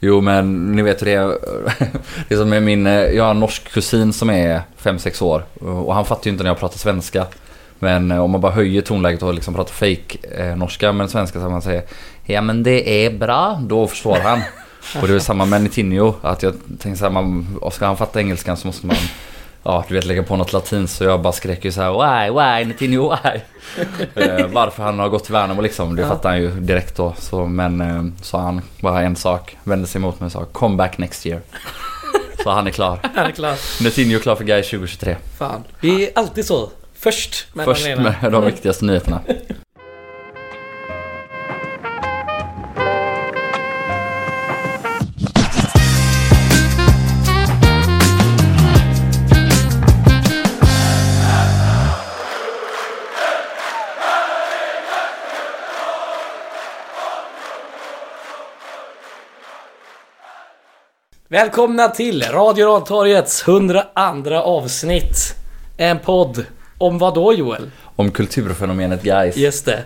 Jo men ni vet hur det är. Det är som med min, jag har en norsk kusin som är 5-6 år. Och han fattar ju inte när jag pratar svenska. Men eh, om man bara höjer tonläget och liksom pratar fake eh, norska men svenska så man säger Ja men det är bra, då förstår han. och det är samma med Nitinho, att jag tänker såhär, ska han fatta engelskan så måste man Ja, du vet lägga på något latin så jag bara skrek ju såhär Why, why, Nitinho, why? eh, varför han har gått till Värnamo liksom, det Ja. fattar han ju direkt då. Så, men eh, sa han bara en sak, vände sig mot mig och sa Come back next year. så han är klar. Han är klar. Nitinho är klar för Gais 2023. Fan. Vi är alltid så. Först med Först de med de viktigaste nyheterna. Välkomna till Radio Rantorgets 102 avsnitt. En podd. Om vad då Joel? Om kulturfenomenet Gais. Just det.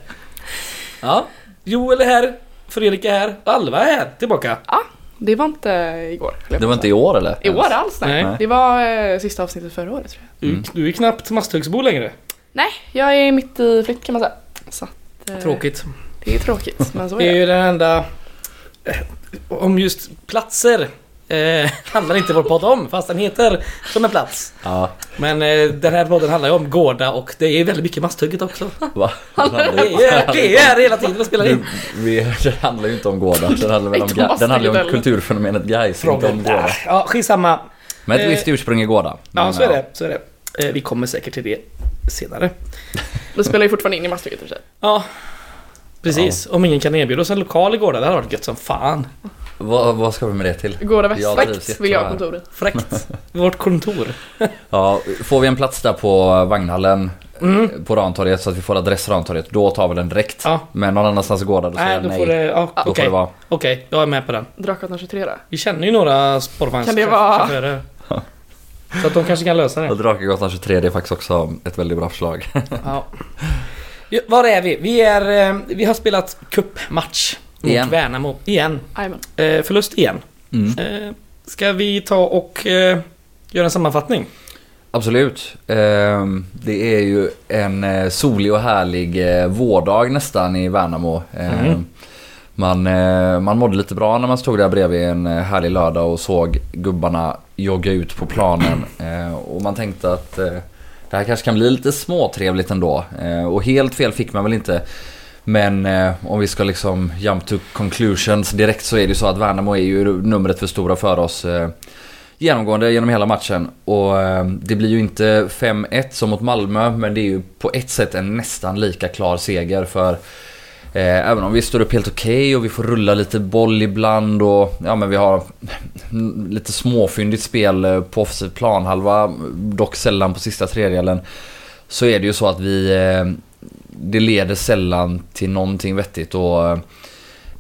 Ja, Joel är här. Fredrik är här. Alva är här. Tillbaka. Ja, det var inte igår. Det var inte i år eller? I år alls nej. Nej. Det var eh, sista avsnittet förra året tror jag. Du, Mm. du är knappt masthögsbo längre. Nej, jag är mitt i flytt kan man säga. Så att, eh, Tråkigt. Det är tråkigt, men så Det är är det. ju den enda... eh, Om just platser eh, handlar inte vår podd om, fast den heter som en plats. Ja, Men eh, den här podden handlar ju om Gårda och det är väldigt mycket masthugget också. va? Det är, det är här hela tiden och spelar in. Vi, det handlar ju inte om Gårda. Den handlar väl om, Inte om Ga- den handlar ju om Masthugget kulturfenomenet Gais, inte om Gårda. Ja, skitsamma. Med ett Eh, visst ursprung i Gårda. Ja, Men, så är det. Så är det. Eh, vi kommer säkert till det senare. Du spelar ju fortfarande in i Masthugget i och för sig. Ja, precis. Om ingen kan erbjuda oss en lokal i Gårda, det hade varit gött som fan. Vad, vad ska vi med det till? Gårda Jag trivs Västfläkt vill jag ha kontoret. Fräckt. Vårt kontor. Ja, får vi en plats där på vagnhallen Mm. på Rantorget så att vi får adress Rantorget, då tar vi den direkt. Ja. Men någon annanstans i Gårda, då säger Nej, jag då nej. får det... Ja, Då får okej. det vara. Okej, jag är med på den. Drakgatan 23 då? Vi känner ju några Kan det vara- spårvagnschaufförer. Så att de kanske kan lösa Och det. Drakegatan 23, det är faktiskt också ett väldigt bra förslag. Ja. Ja, Var är vi? Vi, är, eh, vi har spelat cupmatch mot Igen. Värnamo. Igen. Eh, förlust igen. Mm. Eh, ska vi ta och eh, göra en sammanfattning? Absolut. Ehm, Det är ju en eh, solig och härlig eh, vårdag nästan i Värnamo. Mm. Man, eh, man mådde lite bra när man stod där bredvid en eh, härlig lördag och såg gubbarna jogga ut på planen. Eh, Och man tänkte att eh, det här kanske kan bli lite småtrevligt ändå. Eh, Och helt fel fick man väl inte. Men eh, om vi ska liksom jump to conclusions direkt så är det ju så att Värnamo är ju numret för stora för oss. Eh, genomgående genom hela matchen. Och eh, det blir ju inte 5-1 som mot Malmö, men det är ju på ett sätt en nästan lika klar seger för eh, även om vi står upp helt okej och vi får rulla lite boll ibland och ja men vi har lite småfyndigt spel eh, på offensiv planhalva, dock sällan på sista tredjedelen. Så är det ju så att vi eh, det leder sällan till någonting vettigt och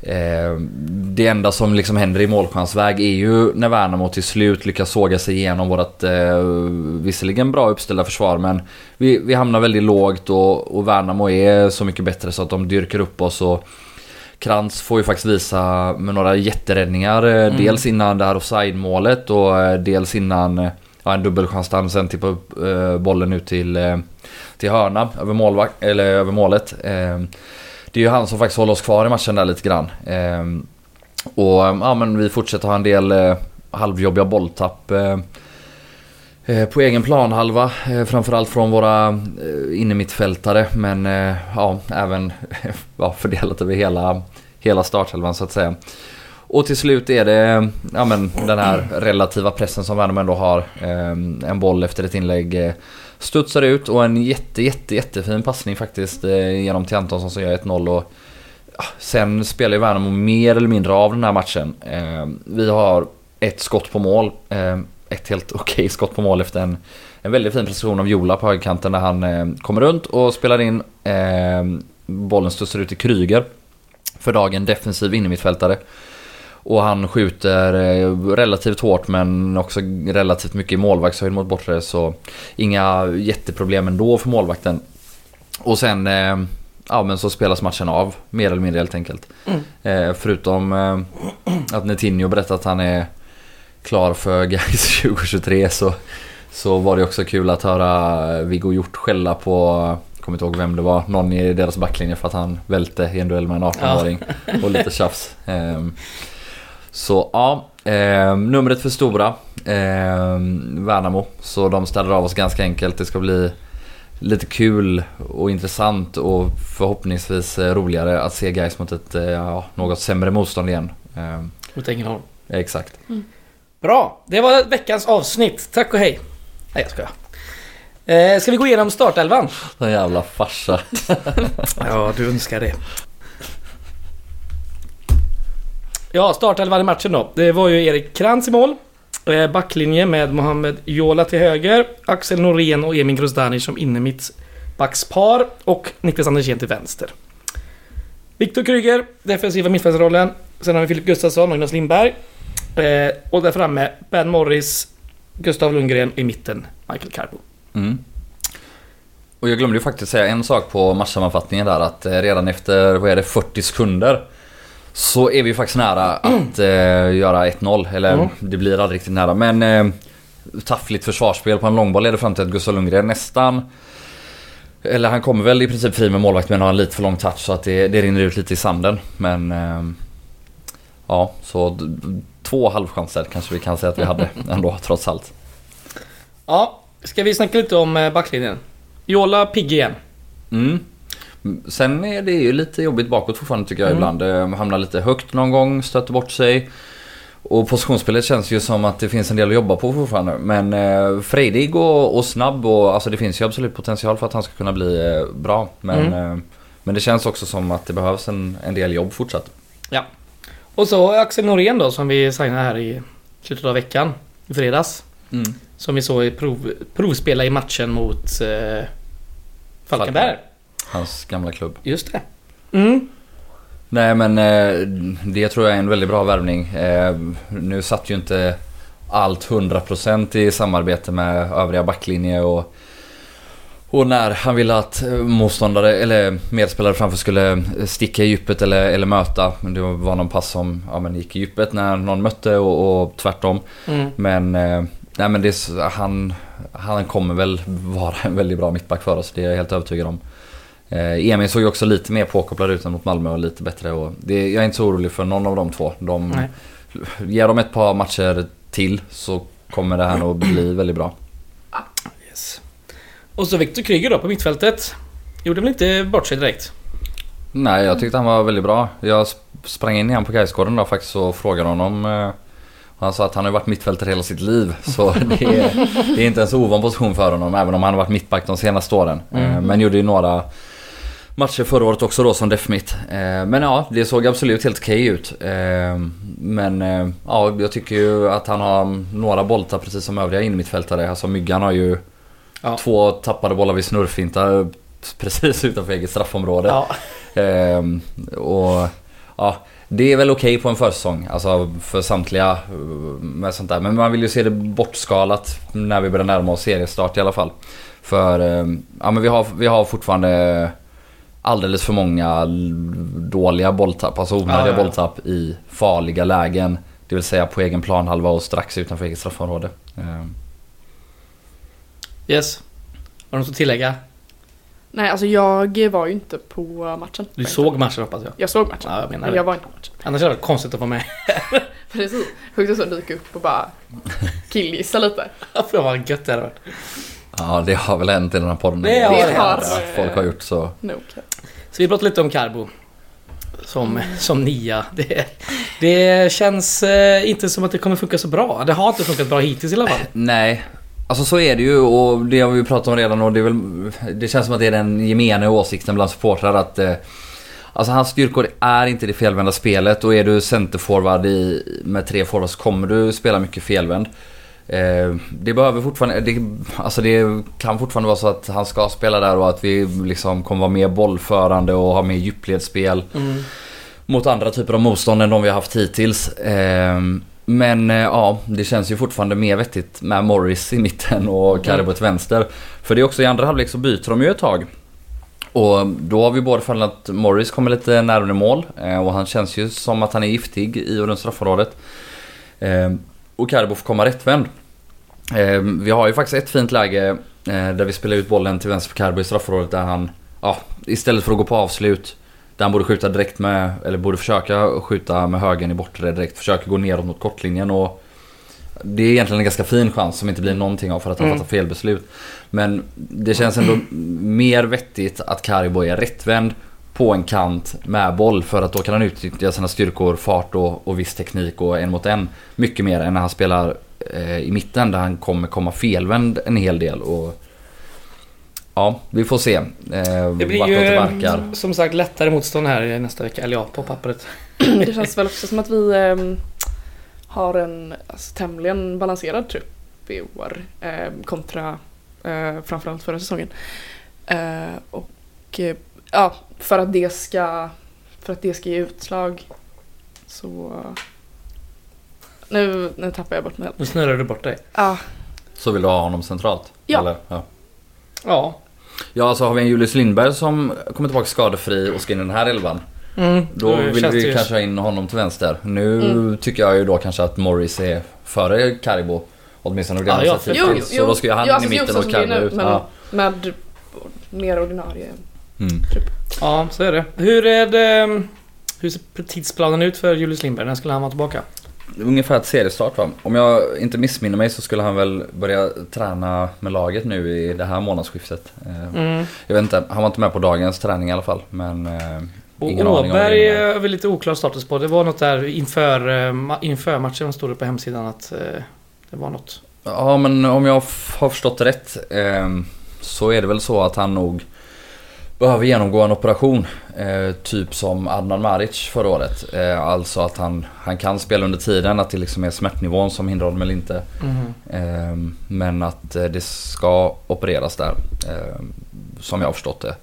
Eh, det enda som liksom händer i målchansväg är ju när Värnamo till slut lyckas såga sig igenom vårat eh, visserligen bra uppställda försvar men vi, vi hamnar väldigt lågt och, och Värnamo är så mycket bättre så att de dyrkar upp oss och Krantz får ju faktiskt visa med några jätteräddningar. eh, Dels innan det här offside-målet och eh, dels innan eh, ja, en dubbelchans där han sen tippar upp eh, bollen ut till, eh, till hörna över, målvak- eller över målet. Eh, det är ju han som faktiskt håller oss kvar i matchen där lite grann. Ehm, och ja, men vi fortsätter ha en del eh, halvjobbiga bolltapp. Eh, eh på egen planhalva, eh, framförallt från våra eh, innermittfältare men ja, även ja, fördelat över hela, hela startelvan så att säga. Och till slut är det ja, men, den här relativa pressen som Värnamo ändå har. Ehm, en boll efter ett inlägg eh, studsar ut och en jätte, jätte, jättefin passning faktiskt eh, genom till Antonsson som gör 1-0. Och, sen spelar ju Värnamo mer eller mindre av den här matchen. Ehm, vi har ett skott på mål. Ehm, ett helt okej skott på mål efter en, en väldigt fin prestation av Jola på högerkanten när han kommer runt och spelar in. Bollen studsar ut till Kryger. För dagen defensiv innermittfältare. Och han skjuter eh, relativt hårt men också relativt mycket i målvaktshöjd mot bortre så inga jätteproblem ändå för målvakten. Och sen, eh, ja men så spelas matchen av mer eller mindre helt enkelt. Mm. Eh, förutom eh, att Netinho berättade att han är klar för Gais 2023 så, så var det också kul att höra Viggo Hjort skälla på kommer inte ihåg vem det var, någon i deras backlinje för att han välte i en duell med en 18-åring. Och lite tjafs. Ehm, så ja, ehm, numret för stora. Ehm, Värnamo. Så de ställer av oss ganska enkelt. Det ska bli lite kul och intressant och förhoppningsvis eh, roligare att se guys mot ett eh, ja, något sämre motstånd igen. Ehm, Mot Ängelholm. exakt. Bra, det var veckans avsnitt. Tack och hej. Nej jag skojar. Eh, ska vi gå igenom startelvan? Den jävla farsa. Ja, du önskar det. Ja, startelvan i matchen då. Det var ju Erik Krantz i mål. Eh, backlinje med Mohamed Jola till höger, Axel Norén och Emin Grosdani som innermittbackspar och Niklas Andersén till vänster. Viktor Kryger, defensiva mittfältsrollen. Sen har vi Filip Gustafsson och Jonas Lindberg. Eh, och där framme Ben Morris, Gustav Lundgren och i mitten Michael Carbo. Mm. Och jag glömde ju faktiskt säga en sak på matchsammanfattningen där att eh, redan efter, vad är det, 40 sekunder så är vi ju faktiskt nära att eh, göra 1-0. Eller Mm. det blir aldrig riktigt nära men eh, taffligt försvarsspel på en långboll leder fram till att Gustav Lundgren nästan eller han kommer väl i princip fri med målvakt men har en lite för lång touch så att det, det rinner ut lite i sanden. Men eh, ja, så två halvchanser kanske vi kan säga att vi hade ändå trots allt. Ja, ska vi snacka lite om eh, backlinjen? Jola pigg igen. Mm. Sen är det ju lite jobbigt bakåt fortfarande tycker jag Mm. ibland. Eh, Hamnar lite högt någon gång, stöter bort sig. Och positionsspelet känns ju som att det finns en del att jobba på fortfarande. Men eh, frejdig och, och snabb och alltså det finns ju absolut potential för att han ska kunna bli eh, bra. Men, Mm. eh, men det känns också som att det behövs en, en del jobb fortsatt. Ja. Och så Axel Norén då som vi signade här i slutet av veckan. I fredags. Som vi såg i prov, provspela i matchen mot eh, Falkenberg. Hans gamla klubb. Just det. Mm. Nej men eh, det tror jag är en väldigt bra värvning. Eh, nu satt ju inte allt 100% i samarbete med övriga backlinje och och när han ville att eh, motståndare eller medspelare framför skulle sticka i djupet eller, eller möta. Men det var någon pass som ja, men gick i djupet när någon mötte och, och tvärtom. Mm. Men, nej, men det, han, han kommer väl vara en väldigt bra mittback för oss. Det är jag helt övertygad om. Eh, Emil såg ju också lite mer påkopplad ut än mot Malmö och lite bättre. Och det, jag är inte så orolig för någon av de två. De, Nej. ger dem ett par matcher till så kommer det här nog bli väldigt bra. Yes. Och så Viktor Kryger då på mittfältet. Gjorde väl inte bort sig direkt. Nej, jag tyckte han var väldigt bra. Jag sp- sprang in igen på Gaisgården då faktiskt och frågade honom. eh, och Han sa att han har varit mittfältare hela sitt liv. Så det är, det är inte en så ovan position för honom. Även om han har varit mittback de senaste åren. Eh, Men gjorde ju några matcher förra året också då som defmitt. Eh, Men ja, det såg absolut helt okej ut. Eh, Men eh, ja, jag tycker ju att han har några bolltapp precis som övriga innermittfältare. Alltså Myggan har ju Ja. två tappade bollar vid snurrfintar precis utanför eget straffområde. Ja. Och ja, det är väl okej på en försäsong. Alltså för samtliga med sånt där. Men man vill ju se det bortskalat när vi börjar närma oss seriestart i alla fall. För ja, men vi, har, vi har fortfarande alldeles för många dåliga bolltapp, alltså onödiga Ja, ja, ja. bolltapp i farliga lägen. Det vill säga på egen planhalva och strax utanför eget straffområde. Ehm, Yes. Har du något att tillägga? Nej, alltså jag var ju inte på matchen. Du såg matchen hoppas jag. Jag såg matchen. Ja, jag menar men det. jag var inte på matchen. Annars är det konstigt att få med. Precis. Sjukt att så dyka upp och bara killgissa lite. För vad gött det hade varit. Ja, det har väl hänt i den här podden. Det har det. Att folk har gjort så. Nog. Så vi pratar lite om Carbo. Som, som nia. Det, det känns eh, inte som att det kommer funka så bra. Det har inte funkat bra hittills i alla fall. Nej. Alltså så är det ju och det har vi ju pratat om redan och det är väl... Det känns som att det är den gemene åsikten bland supportrar att... Eh, alltså hans styrkor är inte det felvända spelet och är du centerforward i, med tre forwards kommer du spela mycket felvänd. Eh, det behöver fortfarande... Det, alltså det kan fortfarande vara så att han ska spela där och att vi liksom kommer vara mer bollförande och ha mer djupledsspel Mm. mot andra typer av motstånd än de vi har haft hittills. Ehm, Men eh, ja, det känns ju fortfarande mer vettigt med Morris i mitten och Carbo till vänster. För det är också i andra halvlek så byter de ju ett tag. Och då har vi både fallit att Morris kommer lite närmare mål eh, och han känns ju som att han är giftig i och runt straffområdet. Eh, och Carbo får komma rättvänd. Eh, vi har ju faktiskt ett fint läge eh, där vi spelar ut bollen till vänster på Carbo i straffområdet där han, ja, istället för att gå på avslut där han borde skjuta direkt med, eller borde försöka skjuta med högen i bortre direkt, försöker gå neråt mot kortlinjen och det är egentligen en ganska fin chans som inte blir någonting av för att han Mm. fattar fel beslut. Men det känns ändå mer vettigt att Karibo är rättvänd på en kant med boll för att då kan han utnyttja sina styrkor, fart och, och viss teknik och en mot en mycket mer än när han spelar i mitten där han kommer komma felvänd en hel del. Och, ja, vi får se eh, Det blir ju det eh, verkar. som sagt lättare motstånd här nästa vecka. Eller ja, på pappret. Det känns väl också som att vi ehm, har en alltså, tämligen balanserad trupp i år ehm, kontra eh, framförallt förra säsongen. Eh, och eh, ja, för att det ska för att det ska ge utslag så nu, nu tappar jag bort mig helt. Nu snurrar du bort dig. Ja, Så vill du ha honom centralt? Ja. Eller? ja. Ja. Ja, alltså har vi en Julius Lindberg som kommer tillbaka skadefri och ska in i den här elvan. Mm, Då vill vi kanske ha in honom till vänster. Nu Mm. tycker jag ju då kanske att Morris är före Karibo. Åtminstone det Ja, ja, jo, jo. Så då ska ju han jo, in alltså, i jo, mitten och Karibo ut. men Ja. med mer ordinarie. Mm. Ja, så är det. Hur är det... Hur ser tidsplanen ut för Julius Lindberg? När skulle han vara tillbaka? Ungefär ett seriestart va? Om jag inte missminner mig så skulle han väl börja träna med laget nu i det här månadsskiftet. Eh, Mm. Jag vet inte, han var inte med på dagens träning i alla fall. Men eh, Och ingen Åberg är väl lite oklar status på. Det var något där inför, eh, inför matchen stod det på hemsidan att det var något. Ja men om jag har förstått rätt så är det väl så att han nog behöver genomgå en operation. Eh, typ som Adnan Maric förra året. Eh, alltså att han, han kan spela under tiden, att det liksom är smärtnivån som hindrar honom eller inte. Eh, men att eh, det ska opereras där. Eh, som jag har förstått det.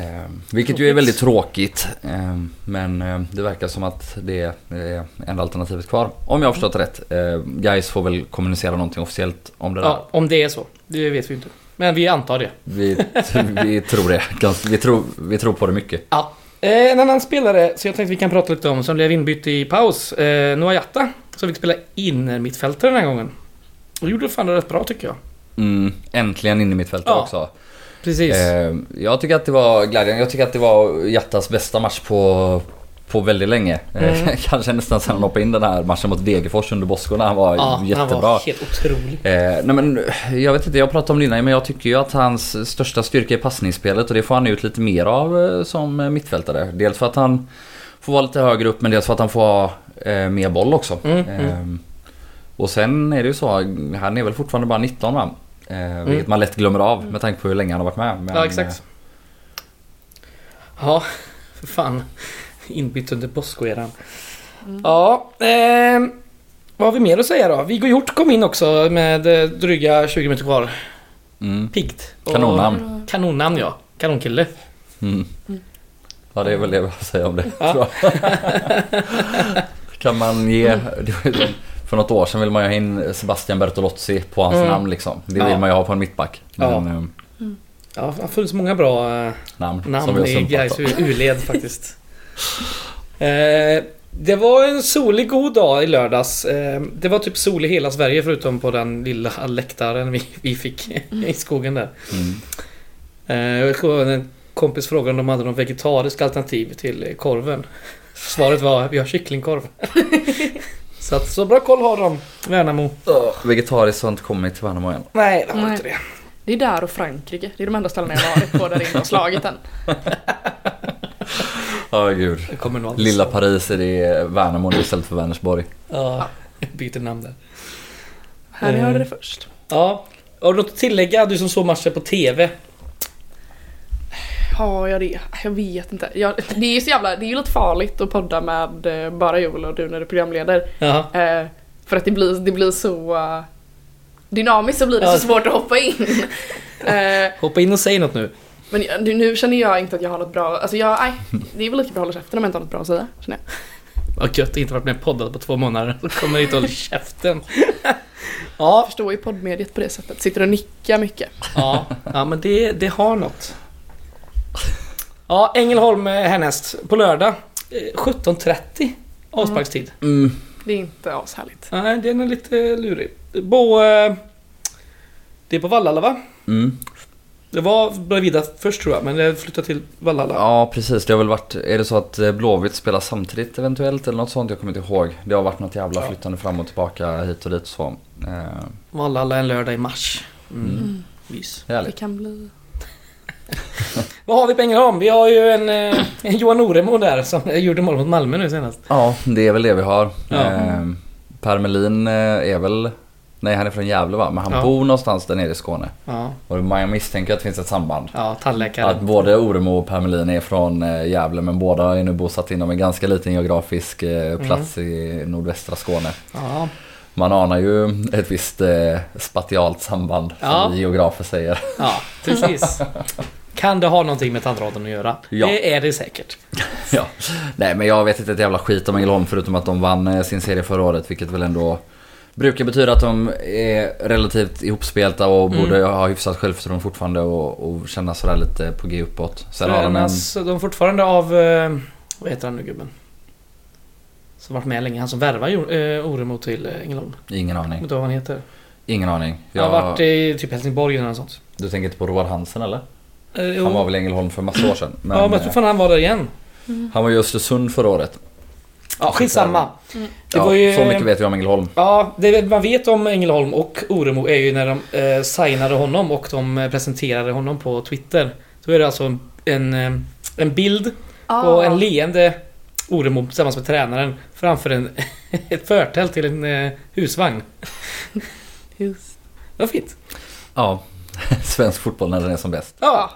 Eh, vilket ju är väldigt tråkigt. Eh, men eh, det verkar som att det är enda alternativet kvar. Om jag har förstått rätt. Eh, Guys får väl kommunicera någonting officiellt om det där. Ja, om det är så. Det vet vi inte. Men vi antar det. Vi, vi tror det. Vi tror, vi tror på det mycket. Ja. Eh, En annan spelare så jag tänkte vi kan prata lite om som blev inbytt i paus. Eh, Noah Jatta. Som fick spela in mittfältare den här gången. Och gjorde fan det rätt bra tycker jag. Mm, äntligen in i mitt fält Ja. också. Precis. Eh, jag tycker att det var glädjande. Jag tycker att det var Jattas bästa match på, på väldigt länge. Eh, Mm. Kanske nästan sen han hoppade in den här matchen mot Degerfors under Bosko han var ja, jättebra. han var helt otrolig. Eh, nej men jag vet inte, jag pratade om det innan men jag tycker ju att hans största styrka är passningsspelet och det får han ut lite mer av eh, som eh, mittfältare. Dels för att han får vara lite högre upp men dels för att han får ha eh, mer boll också. Mm, Eh, och sen är det ju så, han är väl fortfarande bara 19 va? Eh, vilket man lätt glömmer av med tanke på hur länge han har varit med. Men, Mm. ja, exakt. Ja, för fan. Inbytt under Bosko-eran. Ja, eh, vad har vi mer att säga då? Viggo Hjort kom in också med eh, dryga 20 minuter kvar. mm, Piggt. Kanonnamn. Kanonnamn ja. Kanonkille. Mm. Ja det är väl det jag vill säga om det. Ja. Kan man ge... Som, för något år sedan ville man ju ha in Sebastian Bertolozzi på hans Mm. namn liksom. Det Ja. vill man ju ha på en mittback. Men, Ja. eh, Ja, det har funnits många bra eh, namn, som namn vi har i sumpat Gais på. U-led faktiskt. eh, det var en solig god dag i lördags. Eh, det var typ sol i hela Sverige förutom på den lilla läktaren vi, vi fick i skogen där. Mm. Eh, jag tror en kompis frågade om de hade någon vegetarisk alternativ till korven. Svaret var vi har kycklingkorv. så att så bra koll har de, Värnamo. Vegetariskt har inte kommit till Värnamo än. Nej, det har inte det. Det är där och Frankrike. Det är de enda ställena jag varit på där det inte har slagit än. Ja gud. nog aldrig Lilla. Paris är det Värnamo istället för Vänersborg. Ja, byter namn där. Här ni hörde det först. Ja. Har du något att tillägga? Du som såg matchen på TV. Har jag det? Jag vet inte. Jag, det är ju så jävla, det är ju lite farligt att podda med eh, bara Joel och du när du programleder. Eh, för att det blir, det blir så eh, dynamiskt så blir det Ja. så svårt att hoppa in. eh, Hoppa in och säg något nu. Men jag- nu, nu känner jag inte att jag har något bra, alltså jag, nej, det är väl lika bra att hålla käften om jag inte har något bra att säga. Känner jag. Vad gött att inte varit med och poddat på två månader. Då kommer hit och håller käften. Jag Ja, förstår ju poddmediet på det sättet. Sitter och nickar mycket. ja, ja men det, det har något. Ja, Ängelholm eh, härnäst på lördag. Eh, 17.30 avsparkstid. Mm. Det är inte ashärligt. Nej, den är lite lurig. På... Eh, det är på Vallala va? Mm. Det var Bravida först tror jag, men det flyttade till Vallala. Ja precis, det har väl varit, är det så att eh, Blåvitt spelar samtidigt eventuellt eller något sånt? Jag kommer inte ihåg. Det har varit något jävla Ja. flyttande fram och tillbaka hit och dit så. Eh, Vallala en lördag i mars. Mm. Mm. Det kan bli... Vad har vi på Ängelholm? Vi har ju en, eh, en Johan Oremo där som gjorde mål mot Malmö nu senast. Ja, det är väl det vi har. Ja. Eh, per Melin eh, är väl, nej han är från Gävle va? Men han Ja. bor någonstans där nere i Skåne. Ja, Och man misstänker att det finns ett samband. ja tandläkare. Att både Oremo och Per Melin är från eh, Gävle men båda är nu bosatt inom en ganska liten geografisk eh, plats i nordvästra Skåne. Ja, Man anar ju ett visst eh, spatialt samband Ja. som vi geografer säger. ja precis. Kan det ha någonting med tandraden att göra? Ja. Det är det säkert. ja. Nej men jag vet inte ett jävla skit om Ängelholm förutom att de vann sin serie förra året vilket väl ändå brukar betyda att de är relativt ihopspelta och Mm. borde ha hyfsat självförtroende fortfarande och, och känna sådär lite på G uppåt. Sen har de en... De fortfarande av... eh, Vad heter han nu gubben? Som varit med länge. Han som värvar uh, Oremo till eh, Ängelholm. Ingen Jag aning. inte vad han heter. Ingen aning. Han har varit i typ Helsingborg eller något sånt. Du tänker inte på Roar Hansen eller? Eh. Han var väl i Ängelholm för massa år sedan. Men, ja, men jag tror eh, fan han var där igen. han var i Östersund förra året. Ja, skitsamma. Mm. Det ja, var ju... Så mycket vet jag om Ängelholm. Ja, det man vet om Ängelholm och Oremo är ju när de eh, signade honom och de eh, presenterade honom på Twitter. Då är det alltså en, eh, en bild Ah. på en leende Oremo tillsammans med tränaren framför en, ett förtält till en eh, husvagn. Just. Det var fint. Ja. Svensk fotboll när den är som bäst. Ja.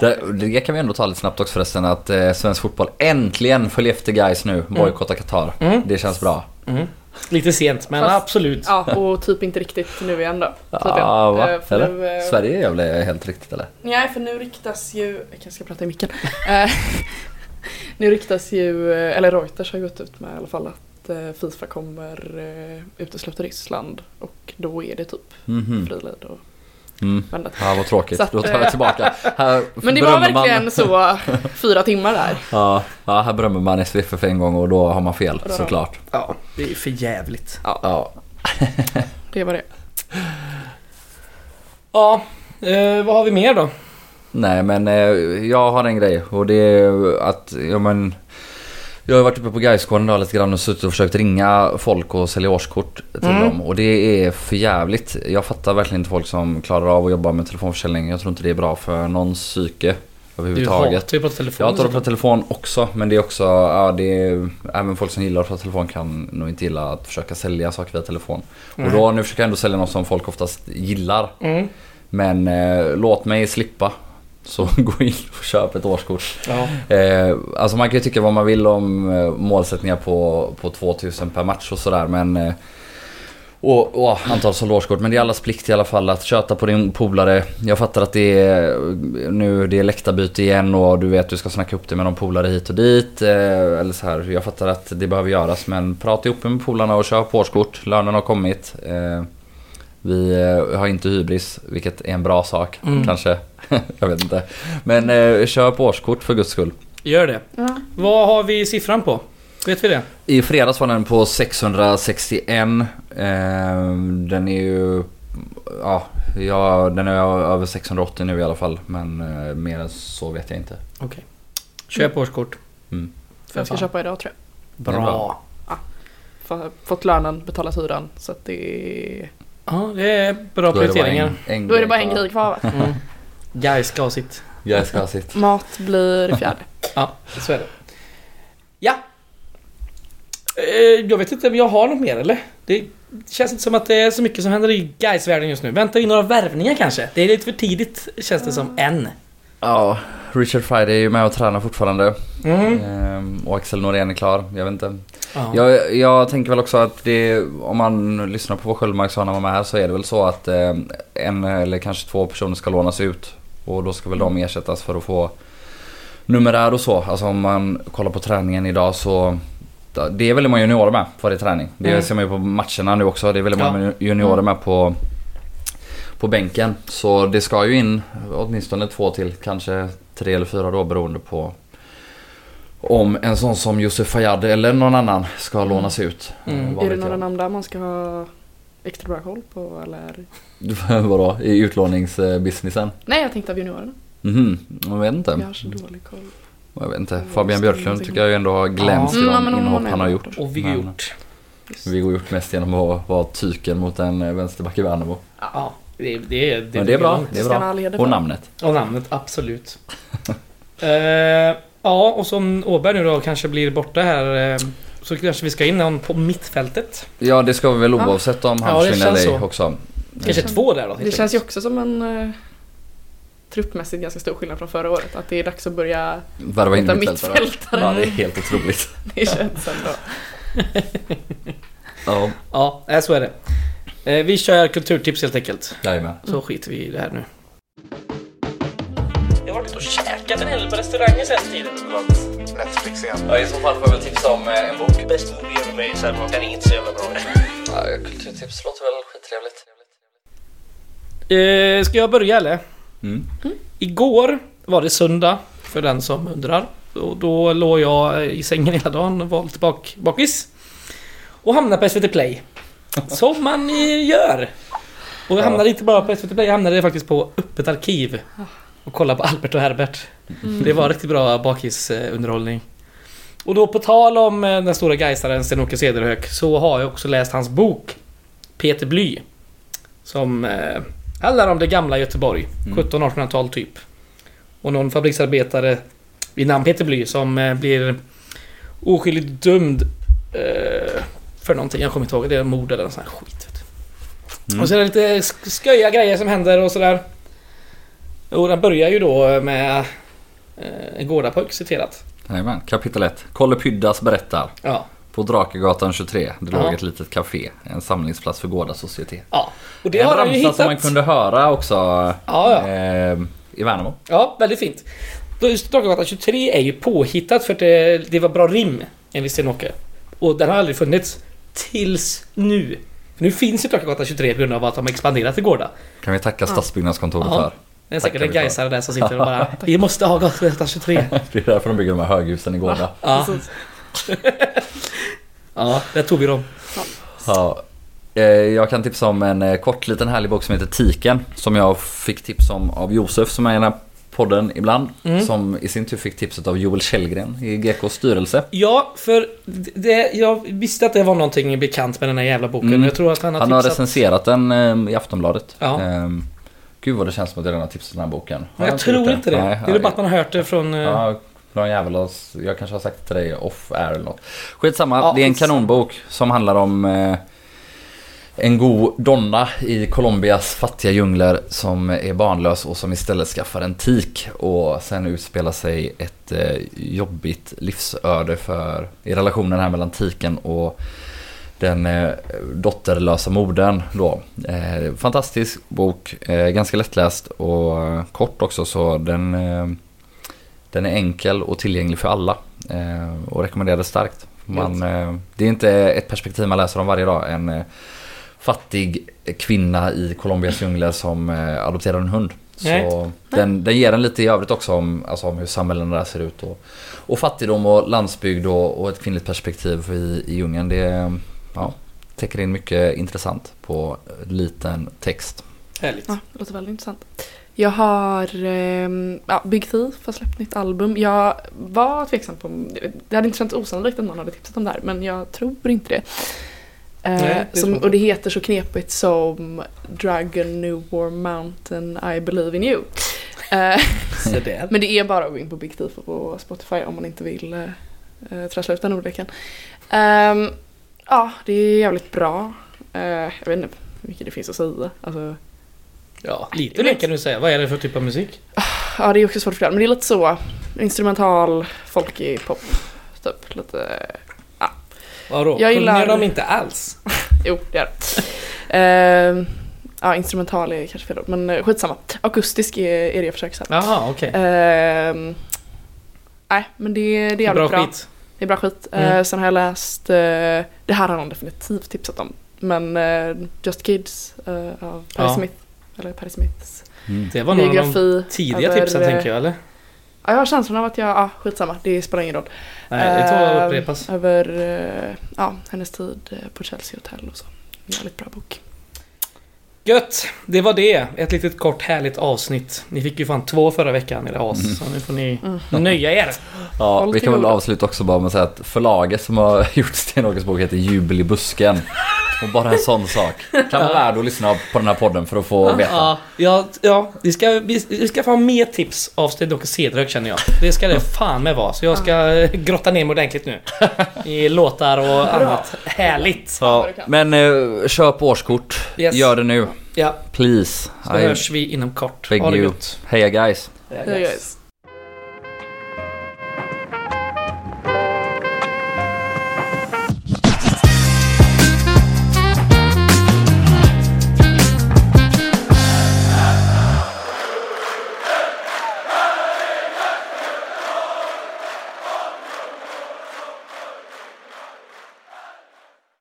Det, det kan vi ändå ta lite snabbt också förresten att eh, svensk fotboll äntligen följer efter guys nu. Bojkotta Qatar. Mm. Det känns bra. mm. lite sent men Fast- absolut. Ja, och typ inte riktigt nu igen då. Ja, va? Eh, för Eller? Nu, eh, Sverige är väl helt riktigt eller? Nej, för nu riktas ju... Jag kanske ska prata i micken. Eh, nu riktas ju, eller Reuters har gått ut med i alla fall att Fifa kommer utesluta Ryssland och då är det typ Mhm. frilid och Mm. vända. Ja, vad tråkigt. Så att, Då tar jag eh, tillbaka. Här Men det var man- verkligen så fyra timmar där. Ja, ja, här berömmer man SVFF en gång och då har man fel då såklart. Ja, det är för jävligt. Ja. Det var det. Ja, eh, vad har vi mer då? Nej men eh, jag har en grej och det är att, ja men Jag har varit uppe på Gaisgården lite grann och suttit och försökt ringa folk och sälja årskort till Mm. dem och det är för jävligt. Jag fattar verkligen inte folk som klarar av att jobba med telefonförsäljning. Jag tror inte det är bra för någons psyke Du överhuvudtaget. hatar ju på telefon. Jag tar att prata telefon också men det är också, ja det är, även folk som gillar att prata telefon kan nog inte gilla att försöka sälja saker via telefon. Nej. Och då, nu försöker jag ändå sälja något som folk oftast gillar. Mm. Men eh, låt mig slippa. Så gå in och köp ett årskort. Ja. Eh, alltså man kan ju tycka vad man vill om eh, målsättningar på, på 2000 per match och sådär men eh, och, och antal sålda årskort. Men det är allas plikt i alla fall att köta på din polare. Jag fattar att det är nu det är läktarbyte igen och du vet du ska snacka upp det med någon polare hit och dit. Eh, eller så här. Jag fattar att det behöver göras men prata ihop med polarna och köp årskort. Lönen har kommit. Eh, vi eh, har inte hybris, vilket är en bra sak Mm. kanske. jag vet inte. Men eh, köp årskort för guds skull. Gör det. Ja. Vad har vi siffran på? Vet vi det? I fredags var den på 661. Eh, den är ju... Ja, ja, den är över 680 nu i alla fall. Men eh, mer än så vet jag inte. Okej. Köp årskort. Mm. Jag ska köpa idag tror jag. Bra. Bra. F- Fått lönen, betalat hyran. Så att det är... Ja, det är bra Då är det bara prioriteringar. en, en Då är det bara en kvar. grej kvar va? Mm. Guys ska ha sitt. Jag ska ha sitt. Mat blir det fjärde. Ja, så är det. Ja. Eh, Jag vet inte om jag har något mer eller? Det känns inte som att det är så mycket som händer i guys världen just nu. Väntar vi några värvningar kanske? Det är lite för tidigt känns det som än. Ja, Richard Friday är ju med och tränar fortfarande. Mm. Ehm, och Axel Norén är klar. Jag vet inte. Ja. Jag, jag tänker väl också att det, om man lyssnar på vad Sköldmark sa när han var med här så är det väl så att eh, en eller kanske två personer ska lånas ut. Och då ska väl de ersättas för att få numerär och så. Alltså om man kollar på träningen idag så det är väldigt många juniorer med på varje träning. Det Mm. ser man ju på matcherna nu också. Det är väldigt Ja. många juniorer med på, på bänken. Så det ska ju in åtminstone två till, kanske tre eller fyra då beroende på om en sån som Josef Fayyad eller någon annan ska lånas ut. Mm. Eh, Är det några namn där man ska ha extra bra koll på eller? Vadå? I utlåningsbusinessen? Nej jag tänkte av juniorerna. Mhm, jag vet inte. Jag har så dålig koll. Jag vet inte. Mm, Fabian Björklund tycker jag ju ändå har glänst Ja. i Mm, de hon- inhopp han har gjort. Och Viggo Men- Hjort. Just. Viggo gjort mest genom att vara tyken mot en eh, vänsterback i Värnamo. Ja, det, det, är- Men det är bra. Det är bra. Och namnet. Och namnet, absolut. eh, ja, och som Åberg nu då kanske blir borta här eh, så kanske vi ska in någon på mittfältet. Ja det ska vi väl oavsett om han det försvinner eller ej så. också. Kanske två där då. Det känns ju också som en uh, truppmässigt ganska stor skillnad från förra året. Att det är dags att börja Värva in mittfältare. mittfältare. Ja det är helt otroligt. Det känns ändå. Ja, Ja, så är det. Eh, vi kör kulturtips helt enkelt. jajamän. Så skiter vi i det här nu. Jag har varit och käkat en hel på restauranger sen tiden. Netflix igen. Ja, I så fall får jag väl tipsa om eh, en bok. Bäst movie ever made, här, den är inte så jävla bra. Ja, kulturtips låter väl skittrevligt. Eh, ska jag börja eller? Mm. Igår var det söndag, för den som undrar. Och då låg jag i sängen hela dagen och var lite bak, bakis. Och hamnade på SVT Play. Som man gör. Och jag hamnade inte bara på SVT Play, jag hamnade faktiskt på Öppet Arkiv. Och kollade på Albert och Herbert. Det var riktigt bra bakisunderhållning. Och då på tal om eh, den stora Gaisaren Sten-Åke Cederhök så har jag också läst hans bok Peter Bly. Som eh, handlar om det gamla Göteborg. Mm. 1700-1800-tal typ. Och någon fabriksarbetare vid namn Peter Bly som eh, blir oskyldigt dömd eh, för någonting. Jag kommer inte ihåg. Det är mord eller någon sån här skit. Mm. Och så är det lite sk- sköja grejer som händer och sådär. Och den börjar ju då med eh, en gårdapojk citerat. Jajamän, kapitel 1. Kolle Pyddas berättar. Ja. På Drakegatan 23, det låg Ja. ett litet café. En samlingsplats för Gårda societet. ja. Och det en har ramsa som man hittat. kunde höra också Ja, ja. eh, i Värnamo. Ja, väldigt fint. Drakegatan 23 är ju påhittat för att det, det var bra rim enligt Sten-Åke. Och den har aldrig funnits tills nu. För nu finns ju Drakegatan 23 på grund av att de har expanderat till Gårda. Kan vi tacka Stadsbyggnadskontoret Ja. för. Det är säkert en gaisare där som sitter och bara Vi måste ha Gatan 23. Det är därför de bygger de här höghusen i Gårda. Ja, ja där tog vi dem. Ja. Eh, Jag kan tipsa om en eh, kort liten härlig bok som heter Tiken. Som jag fick tips om av Josef som är här podden ibland. Mm. Som i sin tur fick tipset av Joel Källgren i GKs styrelse. Ja, för det, jag visste att det var någonting bekant med den här jävla boken. Mm. Jag tror att han har Han har tipsat... recenserat den eh, i Aftonbladet. Ja. Ehm, Gud vad det känns som att jag redan har tipsat den här boken. Har jag inte tror inte det. Nej, det är väl bara att man har hört det från... eh, Ja, någon jävel jag kanske har sagt det till dig off air eller något. Skitsamma, Ja, det är en kanonbok som handlar om eh, en god donna i Colombias fattiga djungler som är barnlös och som istället skaffar en tik och sen utspelar sig ett eh, jobbigt livsöde för i relationen här mellan tiken och den eh, dotterlösa modern då. Eh, fantastisk bok, eh, ganska lättläst och kort också så den eh, den är enkel och tillgänglig för alla eh, och rekommenderas starkt. Man, det är inte ett perspektiv man läser om varje dag. En fattig kvinna i Colombias djungler som eh, adopterar en hund. Så den, den ger en lite i övrigt också om, alltså om hur samhällen där ser ut. Och, och fattigdom och landsbygd och, och ett kvinnligt perspektiv i, i djungeln. Det eh, ja, täcker in mycket intressant på liten text. Härligt. Ja, det låter väldigt intressant. Jag har ehm, ja, Big Thief har släppt nytt album. Jag var tveksam på. Det hade inte känts osannolikt att någon hade tipsat om det här men jag tror inte det. Eh, Nej, det som, och det heter så knepigt som Dragon New War Mountain I Believe in You. Eh, men det är bara att gå in på Big Thief på Spotify om man inte vill eh, uh, trassla ut den ordleken. Ehm, ja, det är jävligt bra. Eh, jag vet inte hur mycket det finns att säga. Alltså, Ja, lite mer kan du säga. Vad är det för typ av musik? Ja, det är också svårt att förklara. Men det är lite så instrumental, folkig pop. Typ lite... Vadå? Jag gillar- Sjunger de inte alls? Jo, det är det. Ehm, ja, instrumental är kanske fel ord, men eh, skitsamma. Akustisk är, är det jag försöker säga. Jaha, okej. Ehm, nej, men det, det är Bra jävligt bra. skit. Det är bra skit. Mm. Eh, sen har jag läst, eh, det här har någon definitivt tipsat om, men Just Kids av Perry Ja. Smith. Eller Perry Smiths Mm. Det var nog de biografi. tidiga över, tipsen tänker jag, eller? Ja, jag har känslan av att jag, ja skitsamma, det spelar ingen roll. Nej, det tar Eh, att upprepas. Över eh, ja, hennes tid eh, på Chelsea Hotel och så. Jävligt bra bok. Gött! Det var det. Ett litet kort härligt avsnitt. Ni fick ju fan två förra veckan, era as. Så nu får ni nöja er. Ja, Håll vi kan väl avsluta också bara med att säga att förlaget som har gjort Stenåkers bok heter Jubel i busken. Och bara en sån sak. Kan vara värd att lyssna på den här podden för att få veta. Ja, ja, vi, ska, vi, vi ska få mer tips av Sten-Åke Cedrök känner jag. Det ska det fan med vara. Så jag ska eh, grotta ner mig ordentligt nu. I låtar och annat härligt. Ja, men eh, köp årskort. Yes. Gör det nu. Ja, Please. så I hörs vi inom kort. beg Ha det you. Heja guys. Ja, Hej, guys. guys.